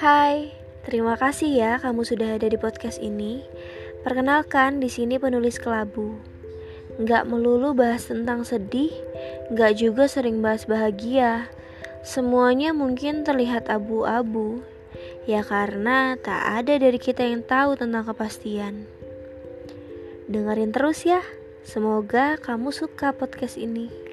Hai, terima kasih ya kamu sudah ada di podcast ini. Perkenalkan, di sini penulis kelabu. Nggak melulu bahas tentang sedih, nggak juga sering bahas bahagia. Semuanya mungkin terlihat abu-abu, ya karena tak ada dari kita yang tahu tentang kepastian. Dengerin terus ya, semoga kamu suka podcast ini.